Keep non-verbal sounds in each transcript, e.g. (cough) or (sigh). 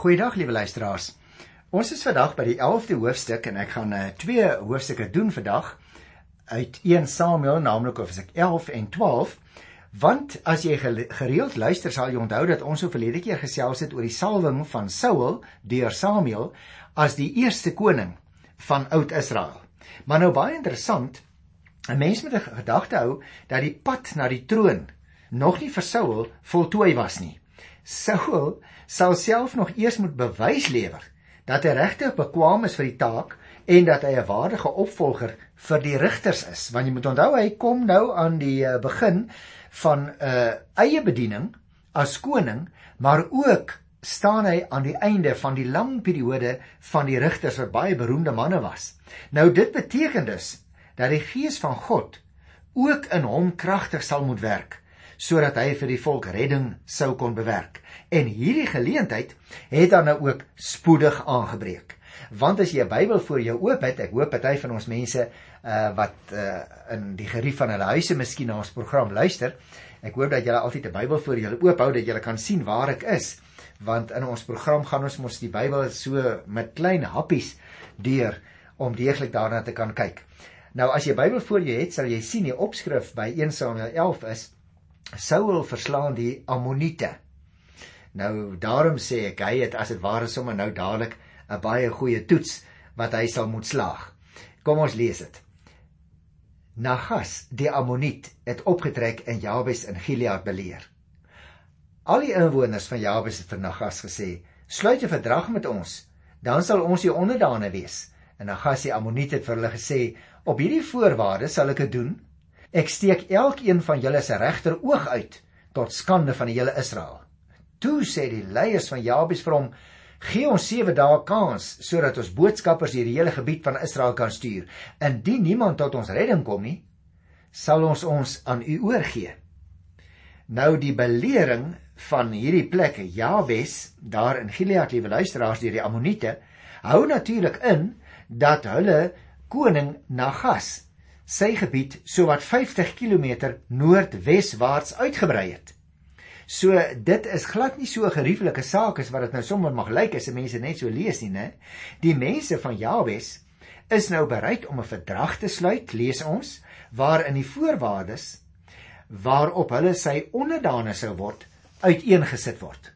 Goeiedag liewe luisteraars. Ons is vandag by die 11de hoofstuk en ek gaan uh, twee hoofstukke doen vandag uit 1 Samuel, naamlik hoofstuk 11 en 12. Want as jy gereeld luister sal jy onthou dat ons so verlede keer gesels het oor die salwing van Saul deur Samuel as die eerste koning van Oud-Israel. Maar nou baie interessant, 'n mens moet 'n gedagte hou dat die pad na die troon nog nie vir Saul voltooi was nie. Saul sal self nog eers moet bewys lewer dat hy regtig bekwame is vir die taak en dat hy 'n waardige opvolger vir die rigters is. Want jy moet onthou hy kom nou aan die uh, begin van 'n uh, eie bediening as koning, maar ook staan hy aan die einde van die lang periode van die rigters wat baie beroemde manne was. Nou dit beteken dus dat die gees van God ook in hom kragtig sal moet werk sodat hy vir die volk redding sou kon bewerk. En hierdie geleentheid het dan nou ook spoedig aangebreek. Want as jy 'n Bybel voor jou oop het, ek hoop party van ons mense uh wat uh in die gerief van hulle huise miskien na ons program luister, ek hoop dat julle altyd 'n Bybel voor julle oop hou dat julle kan sien waar ek is, want in ons program gaan ons mos die Bybel so met klein happies deur om deeglik daarna te kan kyk. Nou as jy Bybel voor jou het, sal jy sien die opskrif by 1 Samuel 11 is Saul verslaan die Ammoniete. Nou daarom sê ek hy het as dit ware sommer nou dadelik 'n baie goeie toets wat hy sal moet slaag. Kom ons lees dit. Nagas, die Ammoniet, het opgetrek in Jabes in Gilead beleer. Al die inwoners van Jabes het vir Nagas gesê: "Sluit 'n verdrag met ons, dan sal ons jou onderdane wees." En Nagas die Ammoniet het vir hulle gesê: "Op hierdie voorwaardes sal ek dit doen." Ek steek elkeen van julle se regter oog uit tot skande van die hele Israel. Toe sê die leiers van Jabes vir hom: "Gee ons 7 dae kans sodat ons boodskappers deur die hele gebied van Israel kan stuur. Indien niemand tot ons redding kom nie, sal ons ons aan u oorgee." Nou die belering van hierdie plek, Jabes, daar in Gilead, liewe luisteraars, deur die Ammoniete, hou natuurlik in dat hulle koning Nagas sy gebied sowat 50 km noordweswaarts uitgebrei het. So dit is glad nie so 'n gerieflike saak as wat dit nou sommer mag lyk as mense net so lees nie, né? Die mense van Jabes is nou bereid om 'n verdrag te sluit, lees ons, waarin die voorwaardes waarop hulle sy onderdane sou word uiteengesit word.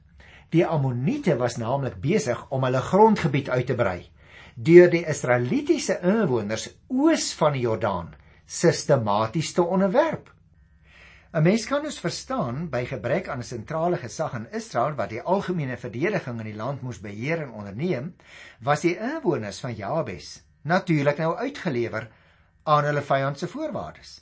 Die Ammoniete was naamlik besig om hulle grondgebied uit te brei deur die Israelitiese inwoners oos van die Jordaan sistematies te onderwerp. 'n Mens kan dus verstaan by gebrek aan 'n sentrale gesag in Israel wat die algemene verdediging in die land moes beheer en onderneem, was die inwoners van Jabes natuurlik nou uitgelewer aan hulle vyand se voorwaardes.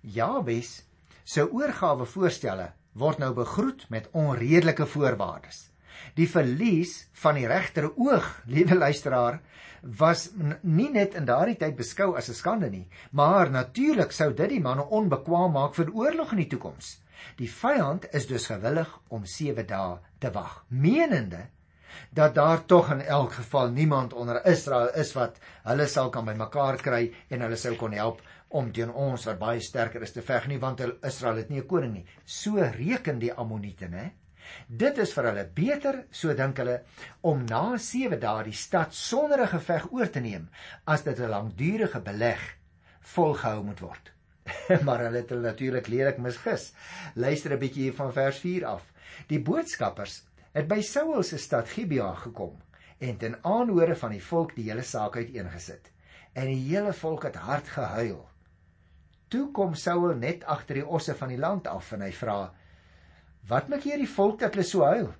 Jabes se oorgawe voorstelle word nou begroet met onredelike voorwaardes. Die verlies van die regter oog, liewe luisteraar, was nie net in daardie tyd beskou as 'n skande nie, maar natuurlik sou dit die manne onbekwaam maak vir oorlog in die toekoms. Die vyand is dus gewillig om 7 dae te wag, menende dat daar tog in elk geval niemand onder Israel is wat hulle sal kan bymekaar kry en hulle sou kon help om teen ons wat baie sterker is te veg nie want Israel het nie 'n koning nie. So reken die Ammoniete, né? Dit is vir hulle beter, so dink hulle, om na 7 dae die stad sonder 'n geveg oor te neem as dit 'n langdurige beleg volgehou moet word. (laughs) maar hulle het hulle natuurlik lelik misgis. Luister 'n bietjie hier van vers 4 af. Die boodskappers het by Saul se stad Gibea gekom en ten aanhore van die volk die hele saak uiteengesit. En die hele volk het hard gehuil. Toe kom Saul net agter die osse van die land af en hy vra: Wat maak hierdie volk dat hulle so huil?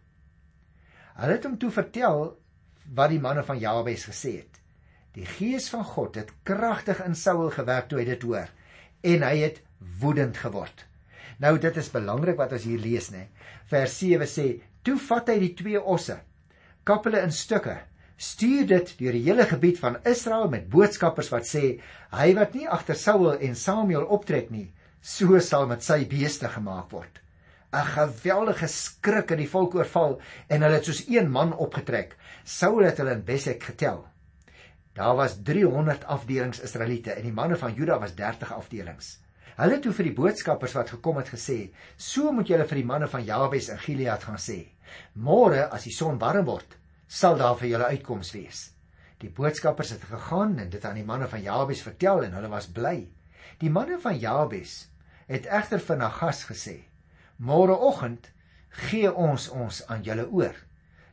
Hulle het hom toe vertel wat die manne van Jabes gesê het. Die gees van God het kragtig in Saul gewerk toe hy dit hoor en hy het woedend geword. Nou dit is belangrik wat ons hier lees nê. Vers 7 sê: "Toe vat hy die twee osse, kap hulle in stukke, stuur dit deur die hele gebied van Israel met boodskappers wat sê: Hy wat nie agter Saul en Samuel optrek nie, so sal met sy beeste gemaak word." 'n geweldige skrik in die volk oorval en hulle het soos een man opgetrek. Saul het hulle in Besek getel. Daar was 300 afdelings Israeliete en die manne van Juda was 30 afdelings. Hulle het toe vir die boodskappers wat gekom het gesê: "So moet julle vir die manne van Jabes en Gilead gaan sê: Môre as die son warm word, sal daar vir julle uitkoms wees. Die boodskappers het gegaan en dit aan die manne van Jabes vertel en hulle was bly. Die manne van Jabes het egter vir Nagas gesê: "Môreoggend gee ons ons aan julle oor.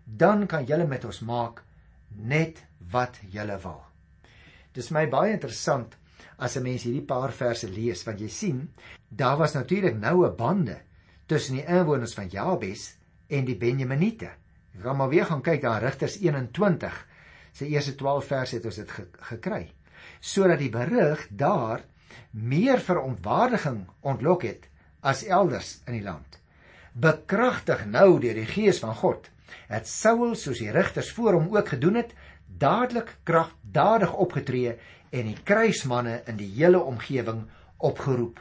Dan kan julle met ons maak net wat julle wil." Dis my baie interessant as 'n mens hierdie paar verse lees want jy sien daar was natuurlik noue bande tussen die inwoners van Jabes en die Benjaminiete. Ek gaan maar weer gaan kyk daar Rigters 21. Sy eerste 12 verse het ons dit ge gekry. Sodat die berig daar meer verontwaardiging ontlok het as elders in die land. Bekragtig nou deur die gees van God het Saul soos die rigters voor hom ook gedoen het dadelik kragdadig opgetree en die kruismanne in die hele omgewing opgeroep.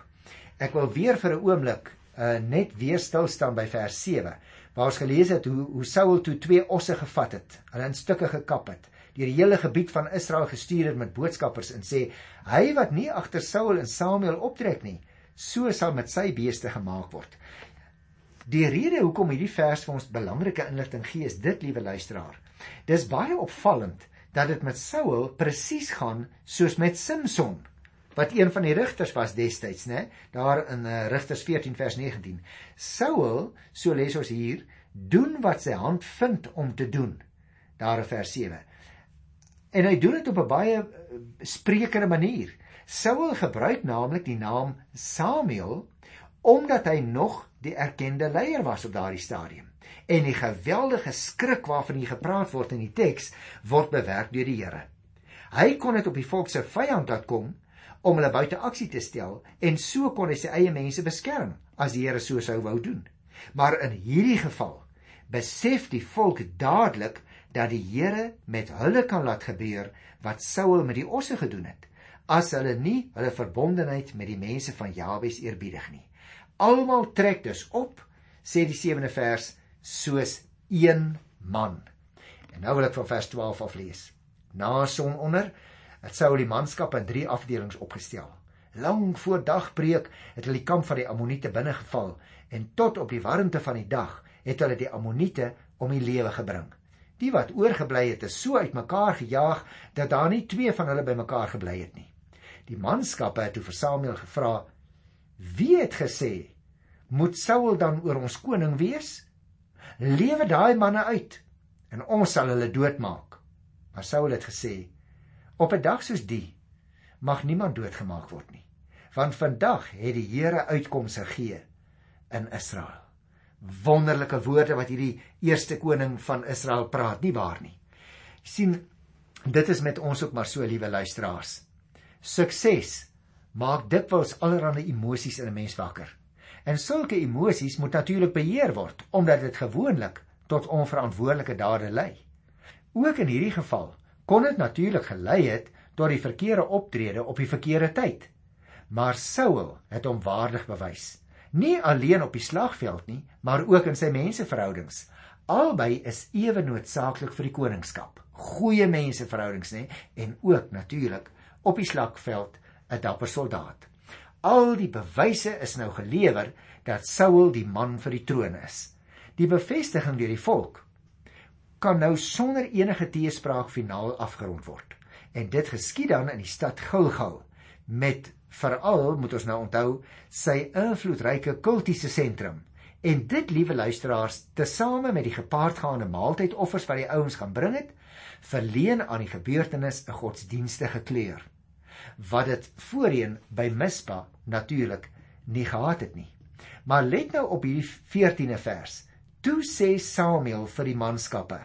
Ek wil weer vir 'n oomblik uh, net weer stil staan by vers 7 waar ons gelees het hoe hoe Saul toe twee osse gevat het, hulle in stukke gekap het, deur die hele gebied van Israel gestuur het met boodskappers en sê hy wat nie agter Saul en Samuel optrek nie, so sal met sy beeste gemaak word. Die rede hoekom hierdie vers vir ons belangrike inligting gee is dit, liewe luisteraar. Dis baie opvallend dat dit met Saul presies gaan soos met Samson wat een van die rigters was destyds, né? Daar in uh, Rigters 14 vers 19. Saul, so lees ons hier, doen wat sy hand vind om te doen. Daar in vers 7. En hy doen dit op 'n baie uh, sprekende manier. Saul gebruik naamlik die naam Samuel omdat hy nog die erkende leier was op daardie stadium. En die geweldige skrik waarvan hier gepraat word in die teks word bewerk deur die Here. Hy kon dit op die volk se vyand laat kom om hulle buite aksie te stel en so kon hy sy eie mense beskerm as die Here so sou wou doen. Maar in hierdie geval besef die volk dadelik dat die Here met hulle kan laat gebeur wat Saul met die osse gedoen het as hulle nie hulle verbondenheid met die mense van Jabes eerbiedig nie. Almal trek dus op, sê die 7de vers, soos een man. En nou wil ek van vers 12 af lees. Na sononder het Saul die manskap in drie afdelings opgestel. Lang voor dagbreek het hulle die kamp van die Ammoniete binnegeval en tot op die warmte van die dag het hulle die Ammoniete om die lewe gebring. Die wat oorgebly het, is so uitmekaar gejaag dat daar nie twee van hulle bymekaar gebly het nie. Die manskappe het toe vir Samuel gevra: Wie het gesê moet Saul dan oor ons koning wees? Lewe daai manne uit en ons sal hulle doodmaak. Maar Saul het gesê: Op 'n dag soos die mag niemand doodgemaak word nie, want vandag het die Here uitkomste gegee in Israel. Wonderlike woorde wat hierdie eerste koning van Israel praat, nie waar nie? sien dit is met ons ook maar so liewe luisteraars. Sukses maak dikwels allerlei emosies in 'n mens wakker. En sulke emosies moet natuurlik beheer word omdat dit gewoonlik tot onverantwoordelike dade lei. Ook in hierdie geval kon dit natuurlik gelei het tot die verkeerde optrede op die verkeerde tyd. Maar Saul het hom waardig bewys, nie alleen op die slagveld nie, maar ook in sy menseverhoudings. Albei is ewe noodsaaklik vir die koningskap. Goeie menseverhoudings nê en ook natuurlik op die slagveld 'n dapper soldaat. Al die bewyse is nou gelewer dat Saul die man vir die troon is. Die bevestiging deur die volk kan nou sonder enige teespraak finaal afgerond word. En dit geskied dan in die stad Gilgal met veral moet ons nou onthou sy invloedryke kultiese sentrum. En dit, liewe luisteraars, tesame met die gepaardgaande maaltydoffers wat die ouens gaan bring het, verleen aan die gebeurtenis 'n godsdienstige kleur wat dit voorheen by Mispa natuurlik nie gehad het nie. Maar let nou op hierdie 14de vers. Toe sê Samuel vir die manskappe: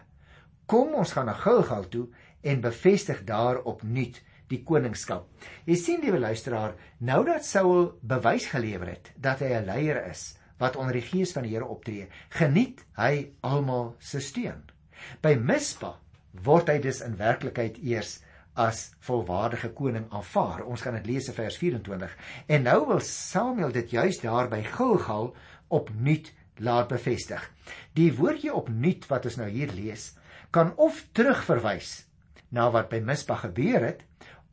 "Kom ons gaan na Gilgal toe en bevestig daar opnuut die koningskap." Jy sien liewe luisteraar, nou dat Saul bewys gelewer het dat hy 'n leier is wat onder die gees van die Here optree, geniet hy almal se steun. By Mispa word hy dus in werklikheid eers as volwaardige koning aanvaar. Ons gaan dit lees in vers 24. En nou wil Samuel dit juis daar by Gilgal opnuut laat bevestig. Die woordjie opnuut wat ons nou hier lees, kan of terugverwys na wat by Mispa gebeur het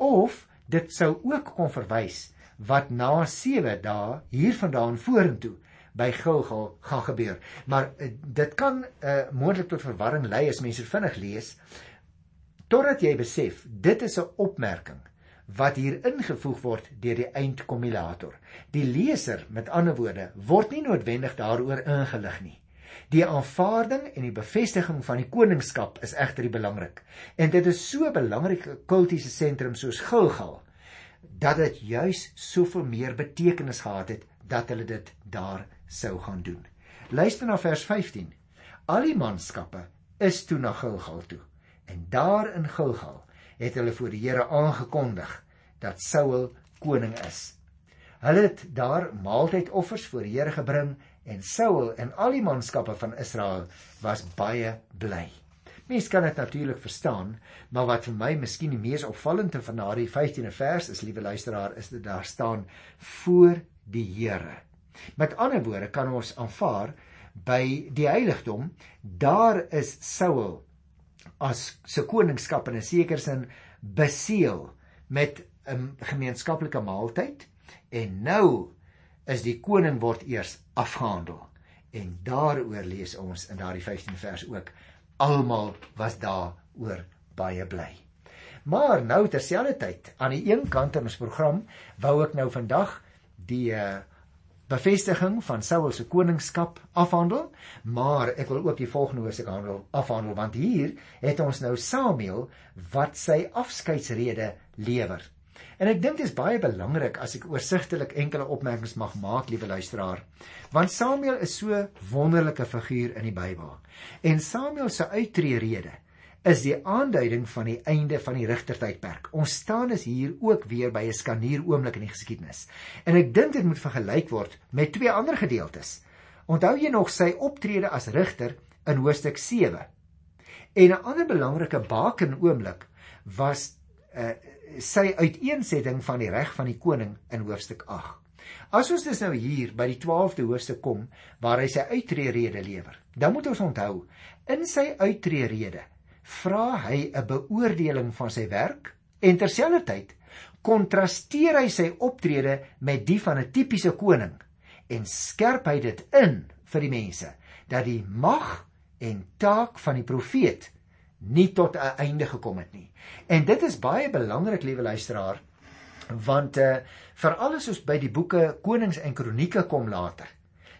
of dit sou ook kon verwys wat na 7 dae hiervandaan vorentoe by Gilgal gaan gebeur. Maar uh, dit kan uh, moontlik tot verwarring lei as mense vinnig lees totdat jy besef dit is 'n opmerking wat hier ingevoeg word deur die eindkommulator. Die leser, met ander woorde, word nie noodwendig daaroor ingelig nie. Die aanvaarding en die bevestiging van die koningskap is egter belangrik. En dit is so 'n belangrike kultiese sentrum soos Gilgal dat dit juis soveel meer betekenis gehad het dat hulle dit daar sou gaan doen. Luister na vers 15. Al die manskappe is toe na Gilgal toe en daar in Gilgal het hulle voor die Here aangekondig dat Saul koning is. Hulle het daar maaltydoffers voor die Here gebring en Saul en al die manskappe van Israel was baie bly. Mens kan dit natuurlik verstaan, maar wat vir my miskien die mees opvallende van daardie 15de vers is, liewe luisteraar, is dit daar staan voor die Here. Met ander woorde kan ons aanvaar by die heiligdom, daar is Saul as se koningskap in 'n sekere sin beseël met 'n gemeenskaplike maaltyd en nou is die koning word eers afgehandel. En daaroor lees ons in daardie 15 vers ook almal was daaroor baie bly. Maar nou terselfdertyd aan die een kant in ons program wou ek nou vandag die uh, bevestiging van Saul se koningskap afhandel, maar ek wil ook die volgende hoofstuk handel afhandel want hier het ons nou Samuel wat sy afskeidsrede lewer. En ek dink dit is baie belangrik as ek oorsigtelik enkele opmerkings mag maak, liewe luisteraar, want Samuel is so wonderlike figuur in die Bybel. En Samuel se uittreerede is die aanduiding van die einde van die rigtertydperk. Ons staan is hier ook weer by 'n skanuur oomblik in die geskiedenis. En ek dink dit moet vergelyk word met twee ander gedeeltes. Onthou jy nog sy optrede as rigter in hoofstuk 7? En 'n ander belangrike baken oomblik was uh, sy uiteensetting van die reg van die koning in hoofstuk 8. As ons dus nou hier by die 12de hoofstuk kom waar hy sy uittreerede lewer, dan moet ons onthou in sy uittreerede vra hy 'n beoordeling van sy werk en terselfdertyd kontrasteer hy sy optrede met die van 'n tipiese koning en skerp hy dit in vir die mense dat die mag en taak van die profeet nie tot 'n einde gekom het nie. En dit is baie belangrik, liewe luisteraar, want uh veral as ons by die boeke Konings en Kronieke kom later,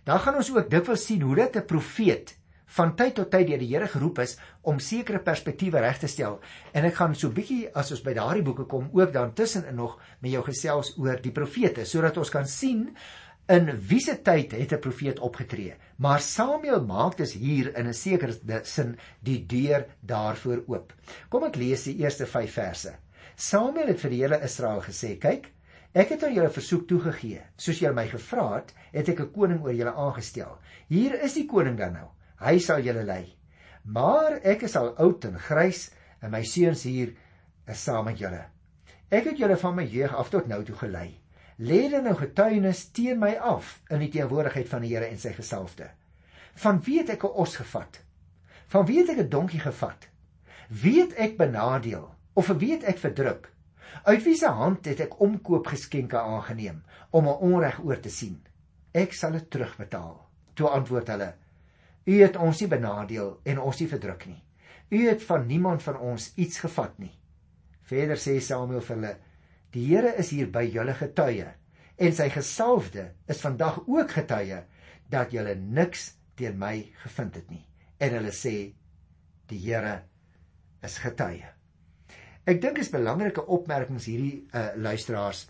dan gaan ons ook dikwels sien hoe dit 'n profeet van tyd tot tyd deur die Here geroep is om sekere perspektiewe reg te stel. En ek gaan so bietjie as ons by daardie boeke kom ook dan tussenin nog met jou gesels oor die profete sodat ons kan sien in wiese tyd het 'n profeet opgetree. Maar Samuel maak dus hier in 'n sekere sin die deur daarvoor oop. Kom ek lees die eerste 5 verse. Samuel het vir die hele Israel gesê: "Kyk, ek het aan julle versoek toegegee. Soos julle my gevra het, het ek 'n koning oor julle aangestel. Hier is die koning dan nou." Hy sal julle lei. Maar ek is al oud en grys en my seuns hier is saam met julle. Ek het julle van my jeug af tot nou toe gelei. Lê dan nou getuienis teen my af in die teenwoordigheid van die Here en sy gesalfde. Van wie het ek 'n os gevat? Van wie het ek 'n donkie gevat? Wie het ek benadeel of vir wie het ek verdruk? Uit wie se hand het ek omkoopgeskenke aangeneem om 'n onreg oor te sien? Ek sal dit terugbetaal. Toe antwoord hulle: U het ons nie benadeel en ons nie verdruk nie. U het van niemand van ons iets gevat nie. Verder sê Samuel vir hulle: Die Here is hier by julle getuie en sy gesalfde is vandag ook getuie dat julle niks teen my gevind het nie. En hulle sê: Die Here is getuie. Ek dink is belangrike opmerkings hierdie uh, luisteraars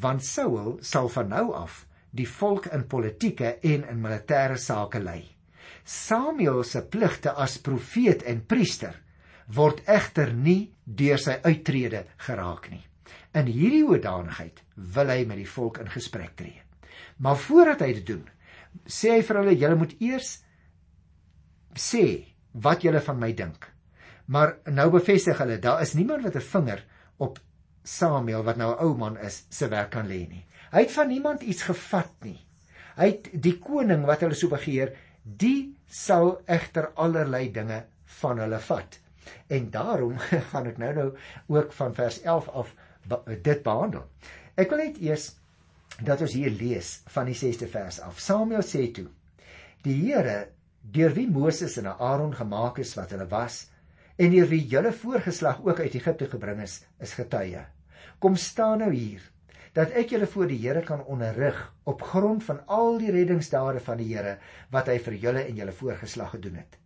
want Saul sal van nou af die volk in politieke en in militêre sake lei. Samuel se pligte as profeet en priester word egter nie deur sy uittrede geraak nie. In hierdie hoedanigheid wil hy met die volk in gesprek tree. Maar voordat hy dit doen, sê hy vir hulle: "Julle moet eers sê wat julle van my dink." Maar nou bevestig hulle, daar is niemand wat 'n vinger op Samuel wat nou 'n ou man is, se werk kan lê nie. Hy het van niemand iets gevat nie. Hy het die koning wat hulle so begeer, die sal egter allerlei dinge van hulle vat. En daarom (laughs) gaan ek nou nou ook van vers 11 af dit behandel. Ek wil net eers dat ons hier lees van die 6de vers af. Samuel sê toe: Die Here, deur wie Moses en Aaron gemaak is wat hulle was, en deur wie julle voorgeslag ook uit Egipte gebring is, is getuie. Kom staan nou hier dat ek julle voor die Here kan onderrig op grond van al die reddingsdade van die Here wat hy vir julle en julle voorgeslag gedoen het.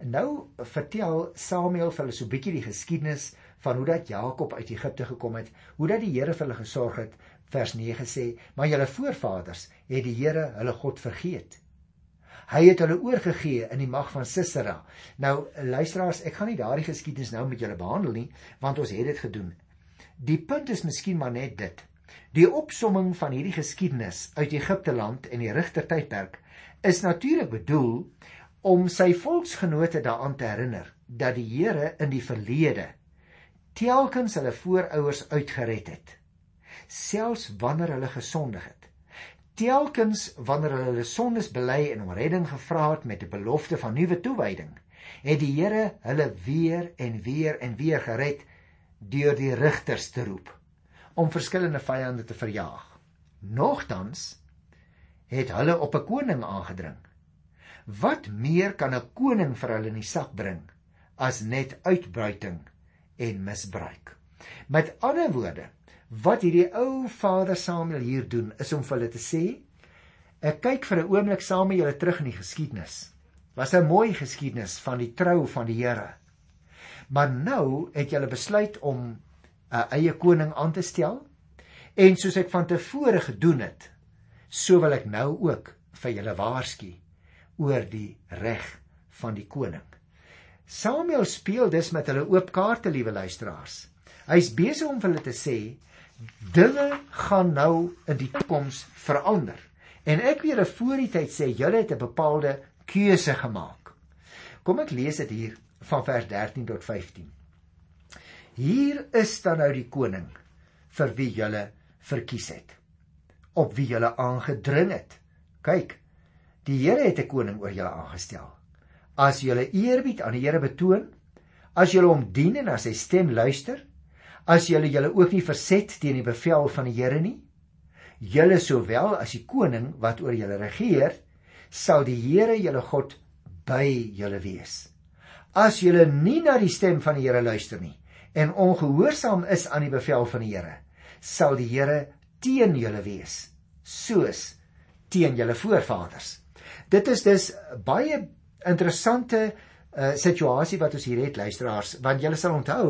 En nou vertel Samuel vir hulle so 'n bietjie die geskiedenis van hoe dat Jakob uit Egipte gekom het, hoe dat die Here vir hulle gesorg het. Vers 9 sê: "Maar julle voorvaders het die Here, hulle God, vergeet. Hy het hulle oorgegee in die mag van Sisera." Nou luisteraars, ek gaan nie daardie geskiedenis nou met julle behandel nie, want ons het dit gedoen. Die punt is miskien maar net dit. Die opsomming van hierdie geskiedenis uit Egipte land en die rigtertydperk is natuurlik bedoel om sy volksgenote daaraan te herinner dat die Here in die verlede telkens hulle voorouers uitgered het selfs wanneer hulle gesondig het. Telkens wanneer hulle hulle sondes bely en om redding gevra het met 'n belofte van nuwe toewyding het die Here hulle weer en weer en weer gered deur die rigters te roep om verskillende vyande te verjaag nogtans het hulle op 'n koning aangedring wat meer kan 'n koning vir hulle in die sak bring as net uitbuiting en misbruik. Met ander woorde, wat hierdie ou vader Samuel hier doen, is om vir hulle te sê: "Ek kyk vir 'n oomblik saam met julle terug in die geskiedenis. Was 'n mooi geskiedenis van die trou van die Here. Maar nou het julle besluit om 'n eie koning aan te stel en soos ek van tevore gedoen het, so wil ek nou ook vir julle waarsku oor die reg van die koning. Samuel speel dus met hulle oop kaarte, liewe luisteraars. Hy's besig om vir hulle te sê dinge gaan nou in die toekoms verander. En ek wil julle voor die tyd sê julle het 'n bepaalde keuse gemaak. Kom ek lees dit hier van vers 13 tot 15. Hier is dan nou die koning vir wie julle verkies het. Op wie julle aangedring het. Kyk, die Here het 'n koning oor julle aangestel as jy eerbied aan die Here betoon, as jy hom dien en as sy stem luister, as jy julle ook nie verset teen die bevel van die Here nie, julle sowel as die koning wat oor julle regeer, sal die Here julle God by julle wees. As julle nie na die stem van die Here luister nie en ongehoorsaam is aan die bevel van die Here, sal die Here teen julle wees, soos teen julle voorvaders. Dit is dus baie interessante uh, situasie wat ons hier het luisteraars want julle sal onthou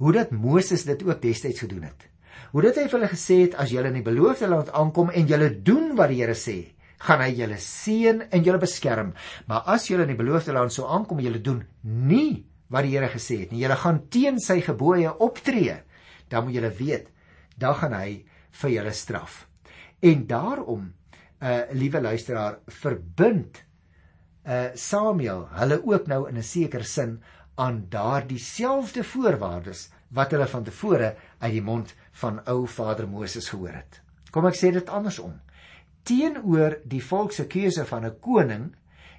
hoe dat Moses dit ook destyds gedoen het. Hoe dit hy vir hulle gesê het as julle in die beloofde land aankom en julle doen wat die Here sê, gaan hy julle seën en julle beskerm. Maar as julle in die beloofde land sou aankom en julle doen nie wat die Here gesê het nie, julle gaan teen sy gebooie optree, dan moet julle weet, dan gaan hy vir julle straf. En daarom, uh liewe luisteraar, verbind uh Samuel hulle ook nou in 'n sekere sin aan daardie selfde voorwaardes wat hulle van tevore uit die mond van ou vader Moses gehoor het. Kom ek sê dit andersom. Teenoor die volk se keuse van 'n koning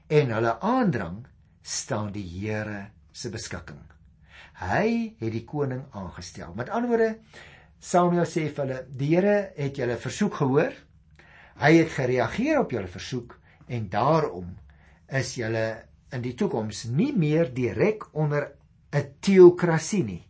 en hulle aandrang staan die Here se beskikking. Hy het die koning aangestel. Met ander woorde, Samuel sê vir hulle: "Die Here het julle versoek gehoor. Hy het gereageer op julle versoek en daarom is julle in die toekoms nie meer direk onder 'n teokrasie nie.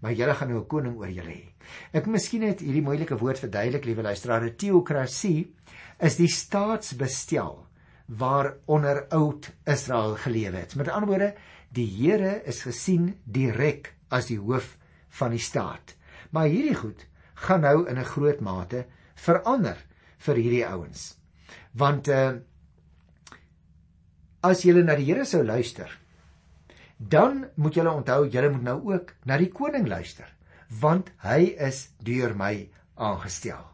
Maar julle gaan nou 'n koning oor julle hê. Ek miskien net hierdie moeilike woord verduidelik, liewe luisteraar. 'n Teokrasie is die staatsbestel waaronder oud Israel geleef het. Met ander woorde, die Here is gesien direk as die hoof van die staat. Maar hierdie goed gaan nou in 'n groot mate verander vir hierdie ouens. Want uh as julle na die Here sou luister, dan moet julle onthou julle moet nou ook na die koning luister, want hy is deur my aangestel.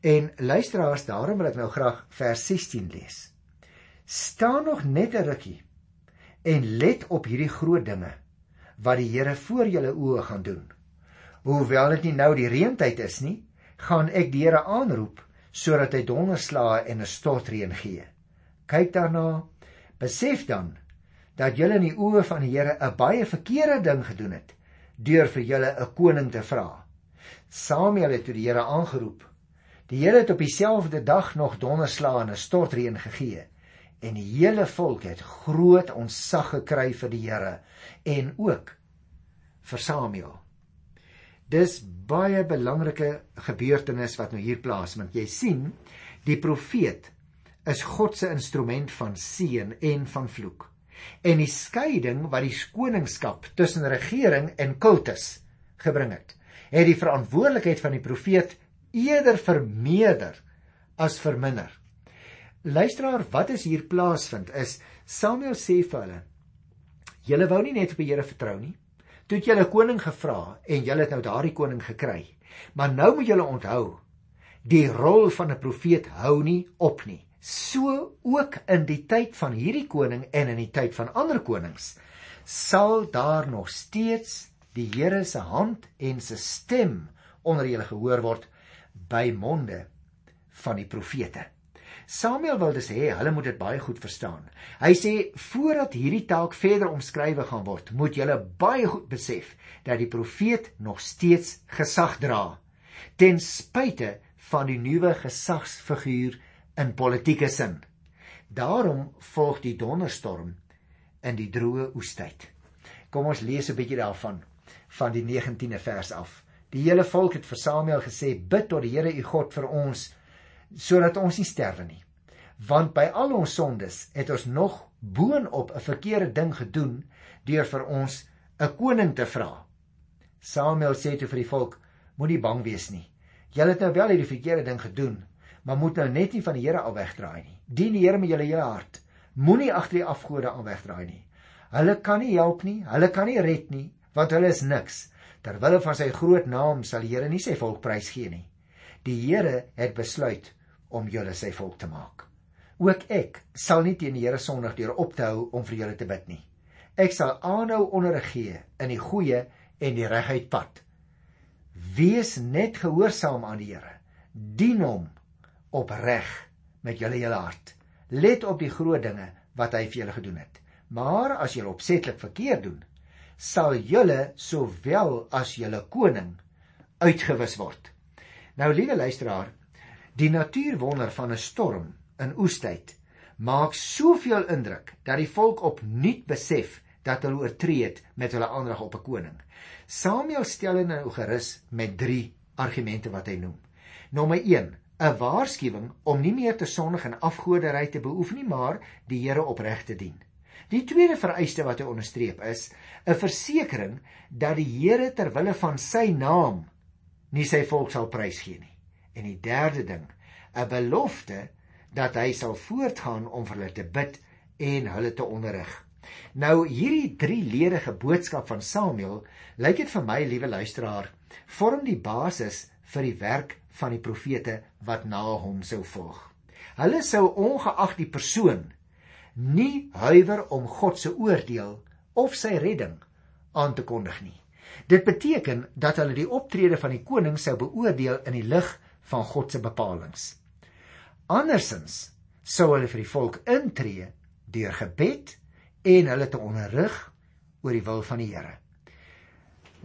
En luisteraars, daarom wil ek nou graag vers 16 lees. Staan nog net 'n rukkie en let op hierdie groot dinge wat die Here voor julle oë gaan doen. Hoewel dit nie nou die reentyd is nie, gaan ek die Here aanroep sodat hy donderslae en 'n stortreën gee. Kyk daarna Besef dan dat julle in die oë van die Here 'n baie verkeerde ding gedoen het deur vir julle 'n koning te vra. Samuel het toe die Here aangeroep Die Here het op dieselfde dag nog donderslae en 'n stortreën gegee en die hele volk het groot ontzag gekry vir die Here en ook vir Samuel. Dis baie belangrike gebeurtenis wat nou hier plaasvind. Jy sien, die profeet is God se instrument van seën en van vloek. En die skeiding wat die koningskap tussen regering en kultus gebring het, het die verantwoordelikheid van die profeet eerder vermeerder as verminder. Luisteraar, wat is hier plaasvind is Samuel sê vir hulle: Julle wou nie net op die Here vertrou nie. Toe het julle 'n koning gevra en julle het nou daardie koning gekry. Maar nou moet julle onthou, die rol van 'n profeet hou nie op nie. So ook in die tyd van hierdie koning en in die tyd van ander konings sal daar nog steeds die Here se hand en se stem onder julle gehoor word by monde van die profete. Samuel wil dus hê hulle moet dit baie goed verstaan. Hy sê voordat hierdie taak verder omskrywe gaan word, moet julle baie goed besef dat die profeet nog steeds gesag dra ten spyte van die nuwe gesagsfiguur in politieke sin. Daarom volg die donderstorm in die droë oestyd. Kom ons lees 'n bietjie daarvan van die 19de vers af. Die hele volk het vir Samuel gesê: "Bid tot die Here u God vir ons sodat ons nie sterwe nie. Want by al ons sondes het ons nog boonop 'n verkeerde ding gedoen deur vir ons 'n koning te vra." Samuel sê toe vir die volk: "Moenie bang wees nie. Julle het nou wel hierdie verkeerde ding gedoen, maar moet nou net nie van die Here af wegdraai nie. Dien die Here met julle hele hart. Moenie agter die afgode aan wegdraai nie. Hulle kan nie help nie, hulle kan nie red nie, want hulle is niks." Terwille van sy groot naam sal die Here nie sy volk prys gee nie. Die Here het besluit om julle sy volk te maak. Ook ek sal nie teen die Here sondig deur op te hou om vir julle te bid nie. Ek sal aanhou onderrig gee in die goeie en die reguit pad. Wees net gehoorsaam aan die Here. Dien hom opreg met julle hele hart. Let op die groot dinge wat hy vir julle gedoen het. Maar as julle opsetlik verkeerd doen, sal julle sowel as julle koning uitgewis word. Nou liewe luisteraar, die natuurwonder van 'n storm in oestyd maak soveel indruk dat die volk opnuut besef dat hulle oortree het met hulle aandrag op 'n koning. Samuel stel hulle nou gerus met 3 argumente wat hy noem. Nommer 1: 'n waarskuwing om nie meer te sondig en afgoderry te beoefen nie, maar die Here opreg te dien. Die tweede vereiste wat hy onderstreep is 'n versekering dat die Here ter wille van sy naam nie sy volk sal prysgee nie. En die derde ding, 'n belofte dat hy sal voortgaan om vir hulle te bid en hulle te onderrig. Nou hierdie drieledige boodskap van Samuel, lyk dit vir my liewe luisteraar, vorm die basis vir die werk van die profete wat na hom sou volg. Hulle sou ongeag die persoon nie huiwer om God se oordeel of sy redding aan te kondig nie. Dit beteken dat hulle die optrede van die koning sou beoordeel in die lig van God se bepalinge. Andersins sou hulle vir die volk intree deur gebed en hulle te onderrig oor die wil van die Here.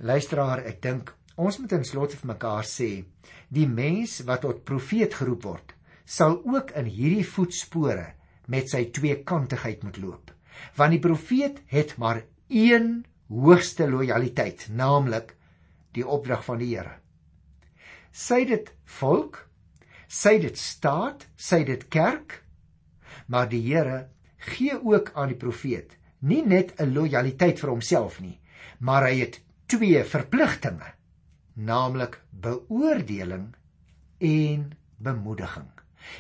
Luisteraar, ek dink ons moet in slotte vir mekaar sê, die mens wat tot profeet geroep word, sal ook in hierdie voetspore met sy tweekantigheid moet loop. Want die profeet het maar een hoogste lojaliteit, naamlik die opdrag van die Here. Sy dit volk, sy dit staat, sy dit kerk, maar die Here gee ook aan die profeet nie net 'n lojaliteit vir homself nie, maar hy het twee verpligtinge, naamlik beoordeling en bemoediging.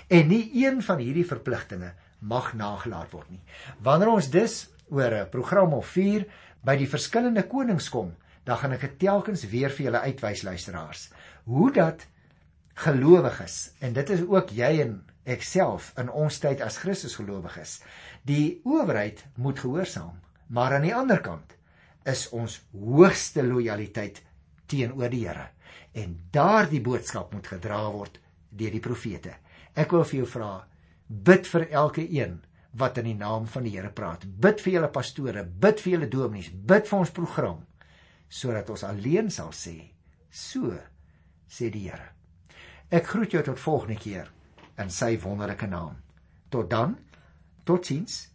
En nie een van hierdie verpligtinge mag nagelaat word nie. Wanneer ons dus oor 'n program of 4 by die verskillende konings kom, dan gaan ek dit telkens weer vir julle uitwys luisteraars. Hoe dat gelowiges en dit is ook jy en ek self in ons tyd as Christus gelowiges, die owerheid moet gehoorsaam, maar aan die ander kant is ons hoogste lojaliteit teenoor die Here en daardie boodskap moet gedra word deur die profete. Ek wil vir jou vra, bid vir elke een wat in die naam van die Here praat. Bid vir julle pastore, bid vir julle dominees, bid vir ons program sodat ons alleen sal sê, so sê die Here. Ek groet jou tot volgende keer in sy wonderlike naam. Tot dan. Totsiens.